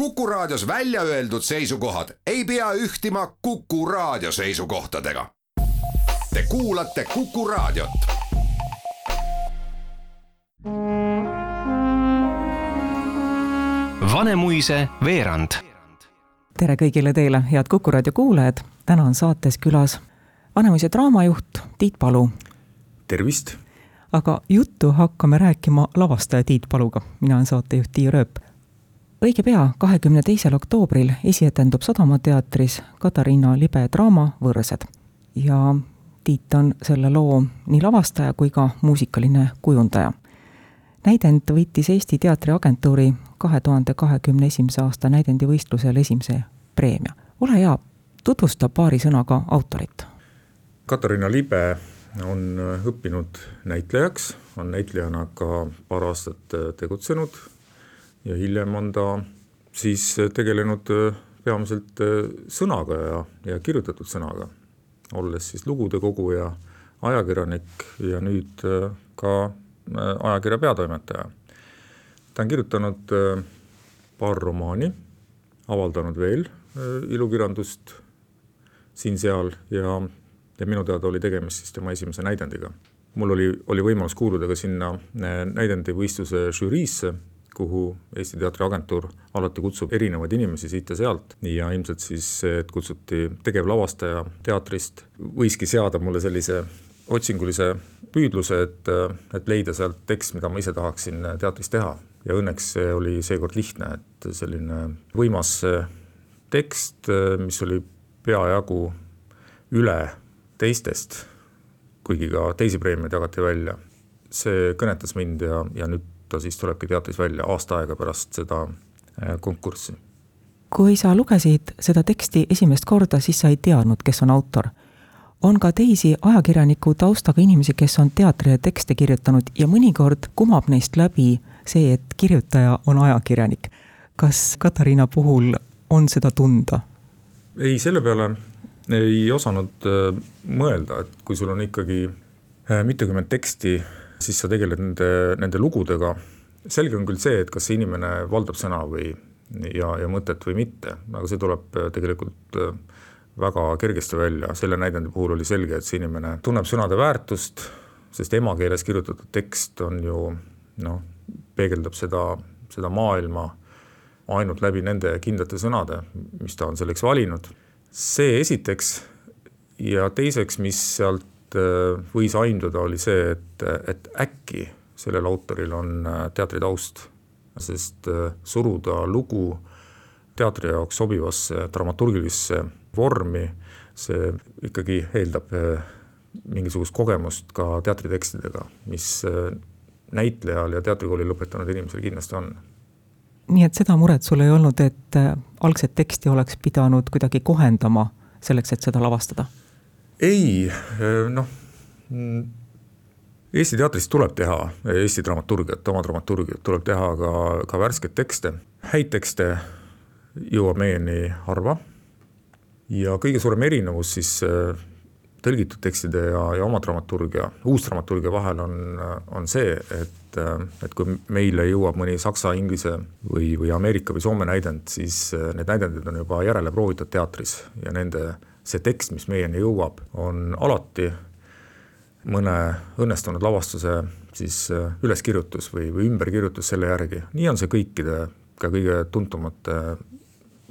Kuku Raadios välja öeldud seisukohad ei pea ühtima Kuku Raadio seisukohtadega. Te kuulate Kuku Raadiot. Vanemuise veerand. tere kõigile teile, head Kuku raadio kuulajad. täna on saates külas Vanemuise draamajuht Tiit Palu. tervist! aga juttu hakkame rääkima lavastaja Tiit Paluga. mina olen saatejuht Tiia Rööp. Õige pea, kahekümne teisel oktoobril esietendub Sadamateatris Katariina Libe draama Võrsed. ja Tiit on selle loo nii lavastaja kui ka muusikaline kujundaja näidend võitis Eesti Teatriagentuuri kahe tuhande kahekümne esimese aasta näidendivõistlusel esimese preemia. ole hea, tutvusta paari sõnaga autorit. Katariina Libe on õppinud näitlejaks, on näitlejana ka paar aastat tegutsenud ja hiljem on ta siis tegelenud peamiselt sõnaga ja, ja kirjutatud sõnaga, olles siis lugude koguja, ajakirjanik ja nüüd ka ajakirja peatoimetaja. ta on kirjutanud paar romaani, avaldanud veel ilukirjandust siin-seal ja, ja minu teada oli tegemist siis tema esimese näidendiga. mul oli, oli võimalus kuuluda ka sinna näidendivõistluse žüriisse, kuhu Eesti Teatriagentuur alati kutsub erinevaid inimesi siit ja sealt ja ilmselt siis, et kutsuti tegevlavastaja teatrist, võiski seada mulle sellise otsingulise püüdluse, et, et leida sealt tekst, mida ma ise tahaksin teatris teha. ja õnneks see oli seekord lihtne, et selline võimas tekst, mis oli peajagu üle teistest, kuigi ka teisi preemiaid jagati välja, see kõnetas mind ja, ja nüüd ta siis tulebki teatris välja aasta aega pärast seda konkurssi. kui sa lugesid seda teksti esimest korda, siis sa ei teadnud, kes on autor on ka teisi ajakirjaniku taustaga inimesi, kes on teatrile tekste kirjutanud ja mõnikord kumab neist läbi see, et kirjutaja on ajakirjanik. kas Katariina puhul on seda tunda? ei, selle peale ei osanud mõelda, et kui sul on ikkagi mitukümmend teksti, siis sa tegeled nende, nende lugudega. selge on küll see, et kas see inimene valdab sõna või, ja, ja mõtet või mitte, aga see tuleb tegelikult väga kergesti välja, selle näidendi puhul oli selge, et see inimene tunneb sõnade väärtust, sest emakeeles kirjutatud tekst on ju noh, peegeldab seda, seda maailma ainult läbi nende kindlate sõnade, mis ta on selleks valinud. see esiteks ja teiseks, mis sealt võis aimduda, oli see, et, et äkki sellel autoril on teatritaust, sest suruda lugu teatri jaoks sobivasse dramaturgilisse vormi, see ikkagi eeldab mingisugust kogemust ka teatritekstidega, mis näitlejal ja teatrikooli lõpetanud inimesel kindlasti on. nii et seda muret sul ei olnud, et algset teksti oleks pidanud kuidagi kohendama selleks, et seda lavastada? Ei, noh, Eesti teatris tuleb teha Eesti dramaturgiat, oma dramaturgiat, tuleb teha ka, ka värskeid tekste, häid tekste jõuab meieni harva. Ja kõige suurem erinevus siis tõlgitud tekstide ja, ja oma dramaturgia, uusdramaturgia vahel on, on see, et, et kui meile jõuab mõni saksa, inglise või, või Ameerika või Soome näidend, siis need näidendid on juba järele proovitud teatris ja nende, see tekst, mis meieni jõuab, on alati mõne õnnestunud lavastuse siis üleskirjutus või, või ümberkirjutus selle järgi, nii on see kõikide, ka kõige tuntumate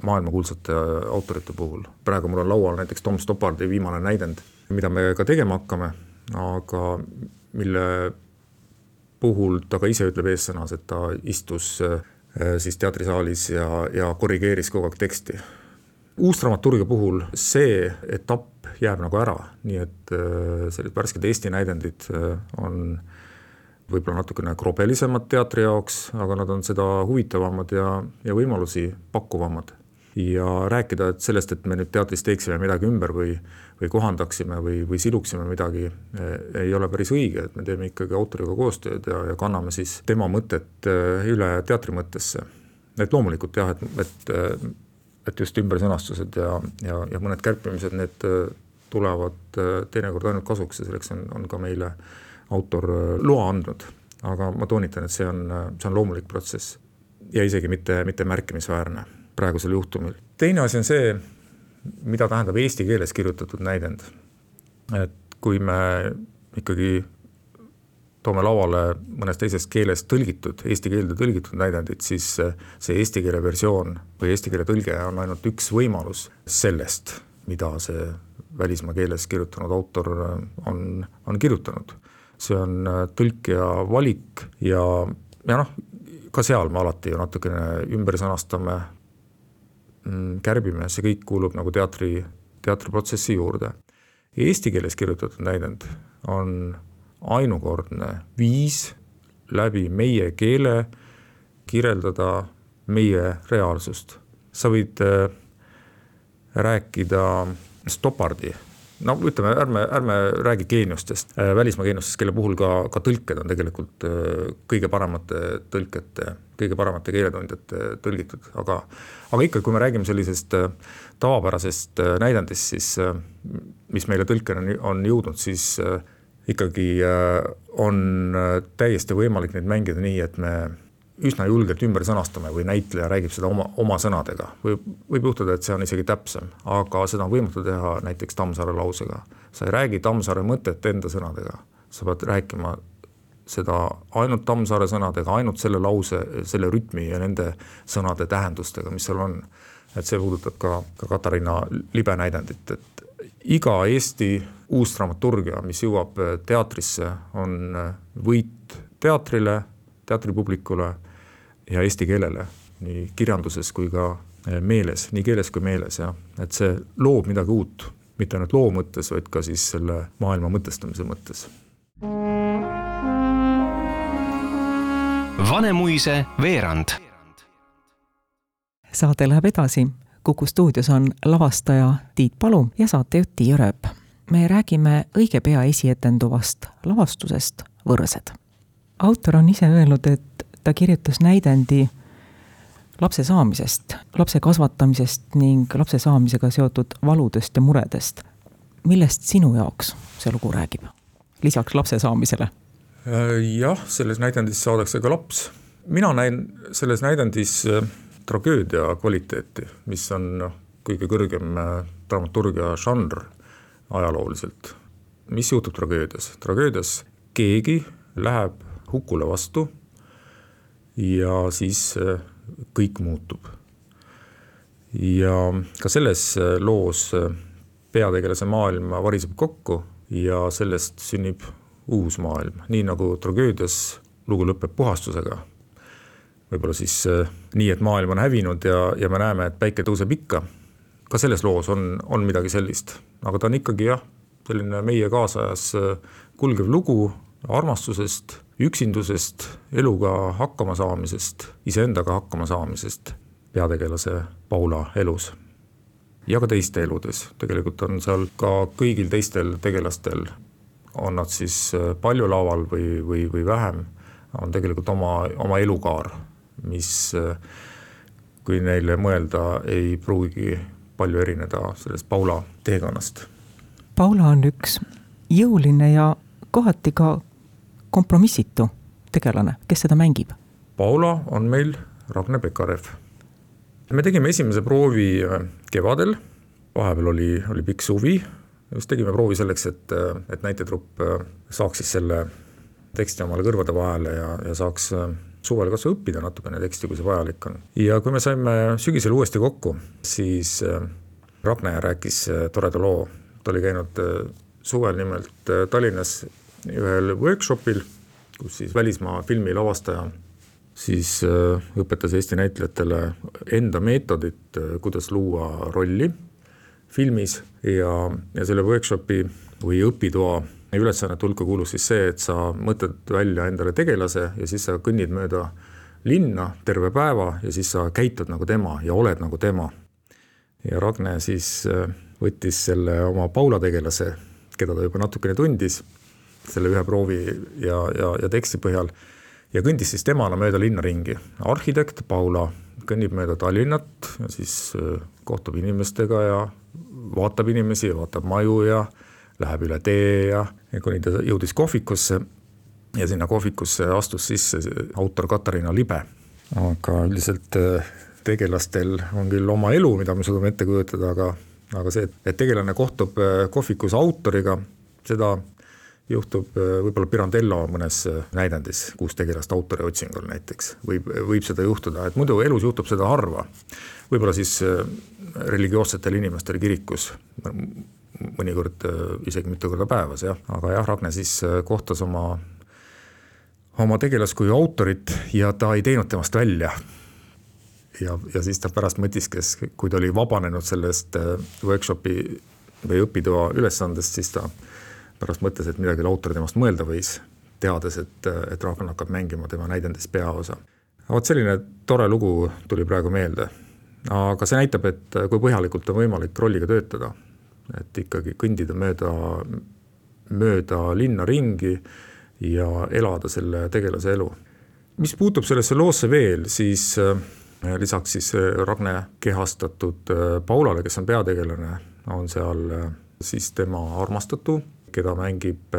maailmakuulsate autorite puhul. praegu mul on laual näiteks Tom Stoppardi viimane näidend, mida me ka tegema hakkame, aga mille puhul ta ka ise ütleb eessõnas, et ta istus siis teatrisaalis ja, ja korrigeeris kogu aeg teksti. Uusdramaturgia puhul see etapp jääb nagu ära, nii et sellised värsked Eesti näidendid on võib-olla natukene krobelisemad teatri jaoks, aga nad on seda huvitavamad ja, ja võimalusi pakkuvamad ja rääkida et sellest, et me nüüd teatris teeksime midagi ümber või, või kohandaksime või, või siluksime midagi, ei ole päris õige, et me teeme ikkagi autoriga koostööd ja, ja kanname siis tema mõtet üle teatri mõttesse. et loomulikult jah, et, et, et just ümbersõnastused ja, ja, ja mõned kärpimised, need tulevad teinekord ainult kasuks ja selleks on, on ka meile autor loa andnud. aga ma toonitan, et see on, see on loomulik protsess ja isegi mitte, mitte märkimisväärne praegusel juhtumil. teine asi on see, mida tähendab eesti keeles kirjutatud näidend. et kui me ikkagi toome lauale mõnes teises keeles tõlgitud, eesti keelde tõlgitud näidendit, siis see eesti keele versioon või eesti keele tõlge on ainult üks võimalus sellest, mida see välismaa keeles kirjutanud autor on, on kirjutanud. see on tõlkija valik ja, ja noh, ka seal me alati ju natukene ümber sõnastame, mm, kärbime, see kõik kuulub nagu teatri, teatriprotsessi juurde. Eesti keeles kirjutatud näidend on ainukordne viis läbi meie keele kirjeldada meie reaalsust. sa võid äh, rääkida stopardi. No ütleme, ärme, ärme räägi geeniustest, äh, välismaa geeniustest, kelle puhul ka, ka tõlked on tegelikult äh, kõige paremate tõlkete, kõige paremate keeletundjate tõlgitud, aga aga ikkagi, kui me räägime sellisest tavapärasest näidendist, siis mis meile tõlkena on jõudnud, siis ikkagi on täiesti võimalik neid mängida nii, et me üsna julgelt ümber sõnastame või näitleja räägib seda oma, oma sõnadega. võib, võib juhtuda, et see on isegi täpsem, aga seda on võimatu teha näiteks Tammsaare lausega. sa ei räägi Tammsaare mõtet enda sõnadega, sa pead rääkima seda ainult Tammsaare sõnadega, ainult selle lause, selle rütmi ja nende sõnade tähendustega, mis seal on. et see puudutab ka, ka Katariina libe näidendit, et iga Eesti uus dramaturgia, mis jõuab teatrisse, on võit teatrile, teatripublikule ja eesti keelele nii kirjanduses kui ka eh, meeles, nii keeles kui meeles ja et see loob midagi uut, mitte ainult loo mõttes, vaid ka siis selle maailma mõtestamise mõttes. Vanemuise veerand. saade läheb edasi. Kuku stuudios on lavastaja Tiit Palu ja saatejuht Tiia Rööp. Me räägime õige pea esietenduvast lavastusest Võrsed. autor on ise öelnud, et ta kirjutas näidendi lapse saamisest, lapse kasvatamisest ning lapse saamisega seotud valudest ja muredest. millest sinu jaoks see lugu räägib, lisaks lapse saamisele? Äh, jah, selles näidendis saadakse ka laps. mina näen selles näidendis äh, tragöödia kvaliteeti, mis on noh, kõige kõrgem äh, dramaturgia žanr ajalooliselt. mis juhtub tragöödias? tragöödias keegi läheb hukule vastu ja siis äh, kõik muutub. ja ka selles äh, loos äh, peategelase maailm variseb kokku ja sellest sünnib uus maailm, nii nagu tragöödias lugu lõpeb puhastusega. võib-olla siis nii, et maailm on hävinud ja, ja me näeme, et päike tõuseb ikka. ka selles loos on, on midagi sellist, aga ta on ikkagi jah, selline meie kaasajas kulgev lugu armastusest üksindusest, eluga hakkama saamisest, iseendaga hakkama saamisest peategelase Paula elus. ja ka teiste eludes, tegelikult on seal ka kõigil teistel tegelastel, on nad siis äh, palju laval või, või, või vähem, on tegelikult oma, oma elukaar, mis äh, kui neile mõelda, ei pruugigi palju erineda sellest Paula teekonnast. Paula on üks jõuline ja kohati ka kompromissitu tegelane, kes seda mängib? Paula on meil Ragne Pekarev. me tegime esimese proovi äh, kevadel, vahepeal oli, oli pikk suvi, just tegime proovi selleks, et, äh, et näitetrupp äh, saaks siis selle teksti omale kõrvade vahele ja, ja saaks suvel kas või õppida natukene teksti, kui see vajalik on. ja kui me saime sügisel uuesti kokku, siis Ragne rääkis toreda loo, ta oli käinud suvel nimelt Tallinnas ühel workshopil, kus siis välismaa filmi lavastaja siis äh, õpetas Eesti näitlejatele enda meetodit, äh, kuidas luua rolli filmis ja, ja selle workshopi või õpitoa ülesannete hulka kuulus siis see, et sa mõtled välja endale tegelase ja siis sa kõnnid mööda linna terve päeva ja siis sa käitud nagu tema ja oled nagu tema. ja Ragne siis äh, võttis selle oma Paula tegelase, keda ta juba natukene tundis selle ühe proovi ja, ja, ja teksti põhjal ja kõndis siis temana mööda linna ringi. arhitekt Paula kõnnib mööda Tallinnat ja siis äh, kohtub inimestega ja vaatab inimesi ja vaatab maju ja läheb üle tee ja, ja kuni ta jõudis kohvikusse ja sinna kohvikusse astus sisse autor Katariina Libe. aga üldiselt äh, tegelastel on küll oma elu, mida me suudame ette kujutada, aga, aga see, et tegelane kohtub äh, kohvikus autoriga, seda juhtub äh, võib-olla Pirandello mõnes näidendis, kuus tegelast autori otsingul näiteks, võib, võib seda juhtuda, et muidu elus juhtub seda harva. võib-olla siis religioossetel inimestel kirikus, mõnikord isegi mitu korda päevas jah, aga jah, Ragne siis kohtas oma oma tegelaskuju autorit ja ta ei teinud temast välja. ja, ja siis ta pärast mõtiskles, kui ta oli vabanenud sellest äh, workshopi või õpitoa ülesandest, siis ta pärast mõtles, et midagi autor temast mõelda võis, teades, et, et Raagan hakkab mängima tema näidendis peaosa. vot selline tore lugu tuli praegu meelde. aga see näitab, et kui põhjalikult on võimalik rolliga töötada. Et ikkagi kõndida mööda, mööda linna ringi ja elada selle tegelase elu. mis puutub sellesse loosse veel, siis äh, lisaks siis äh, Ragne kehastatud äh, Paulale, kes on peategelane, on seal siis tema armastatu, keda mängib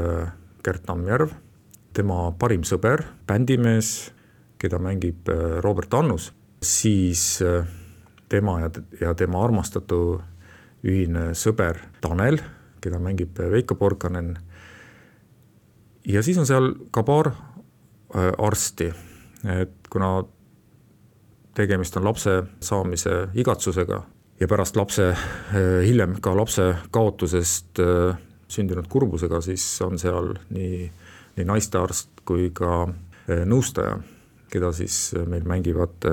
Gert Tammjärv, tema parim sõber, bändimees, keda mängib Robert Annus, siis tema ja, ja tema armastatu ühine sõber Tanel, keda mängib Veiko Porkanen ja siis on seal ka paar äh, arsti, et kuna tegemist on lapse saamise igatsusega ja pärast lapse, äh, hiljem ka lapse kaotusest äh, sündinud kurbusega, siis on seal nii, nii naistearst kui ka nõustaja, keda siis meil mängivad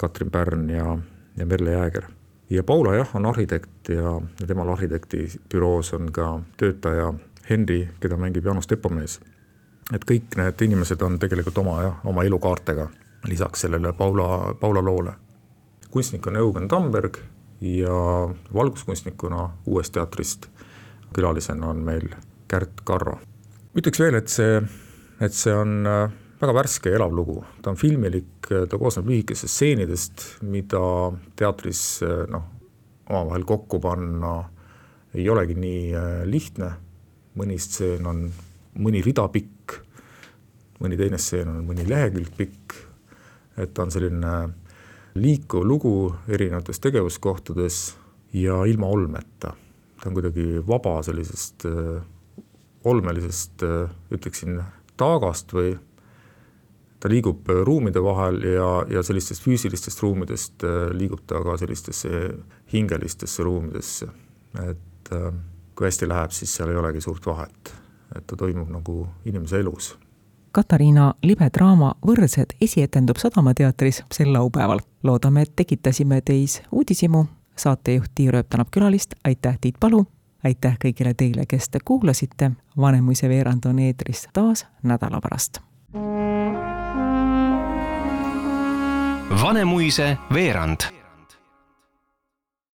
Katrin Pärn ja, ja Merle Jääger. Ja Paula jah, on arhitekt ja, ja temal arhitekti büroos on ka töötaja Henri, keda mängib Jaanus Tepomees. et kõik need inimesed on tegelikult oma jah, oma elukaartega, lisaks sellele Paula, Paula loole. kunstnik on Eugen Tamberg ja valguskunstnikuna Uuest teatrist külalisena on meil Kärt Karro. ütleks veel, et see, et see on äh, väga värske ja elav lugu, ta on filmilik, ta koosneb lühikestest stseenidest, mida teatris äh, noh, omavahel kokku panna ei olegi nii äh, lihtne. Mõni stseen on mõni rida pikk, mõni teine stseen on mõni lehekülg pikk, et ta on selline liikuv lugu erinevates tegevuskohtades ja ilma olmeta. ta on kuidagi vaba sellisest äh, olmelisest, äh, ütleksin, taagast või ta liigub ruumide vahel ja, ja sellistest füüsilistest ruumidest äh, liigub ta ka sellistesse hingelistesse ruumidesse, et äh, kui hästi läheb, siis seal ei olegi suurt vahet, et ta toimub nagu inimese elus. Katariina libe draama Võrsed esietendub Sadama teatris sel laupäeval. loodame, et tekitasime teis uudishimu. saatejuht Tiia Rööp tänab külalist, aitäh, Tiit Palu! aitäh kõigile teile, kes te kuulasite. Vanemuise veerand on eetris taas nädala pärast. Vanemuise veerand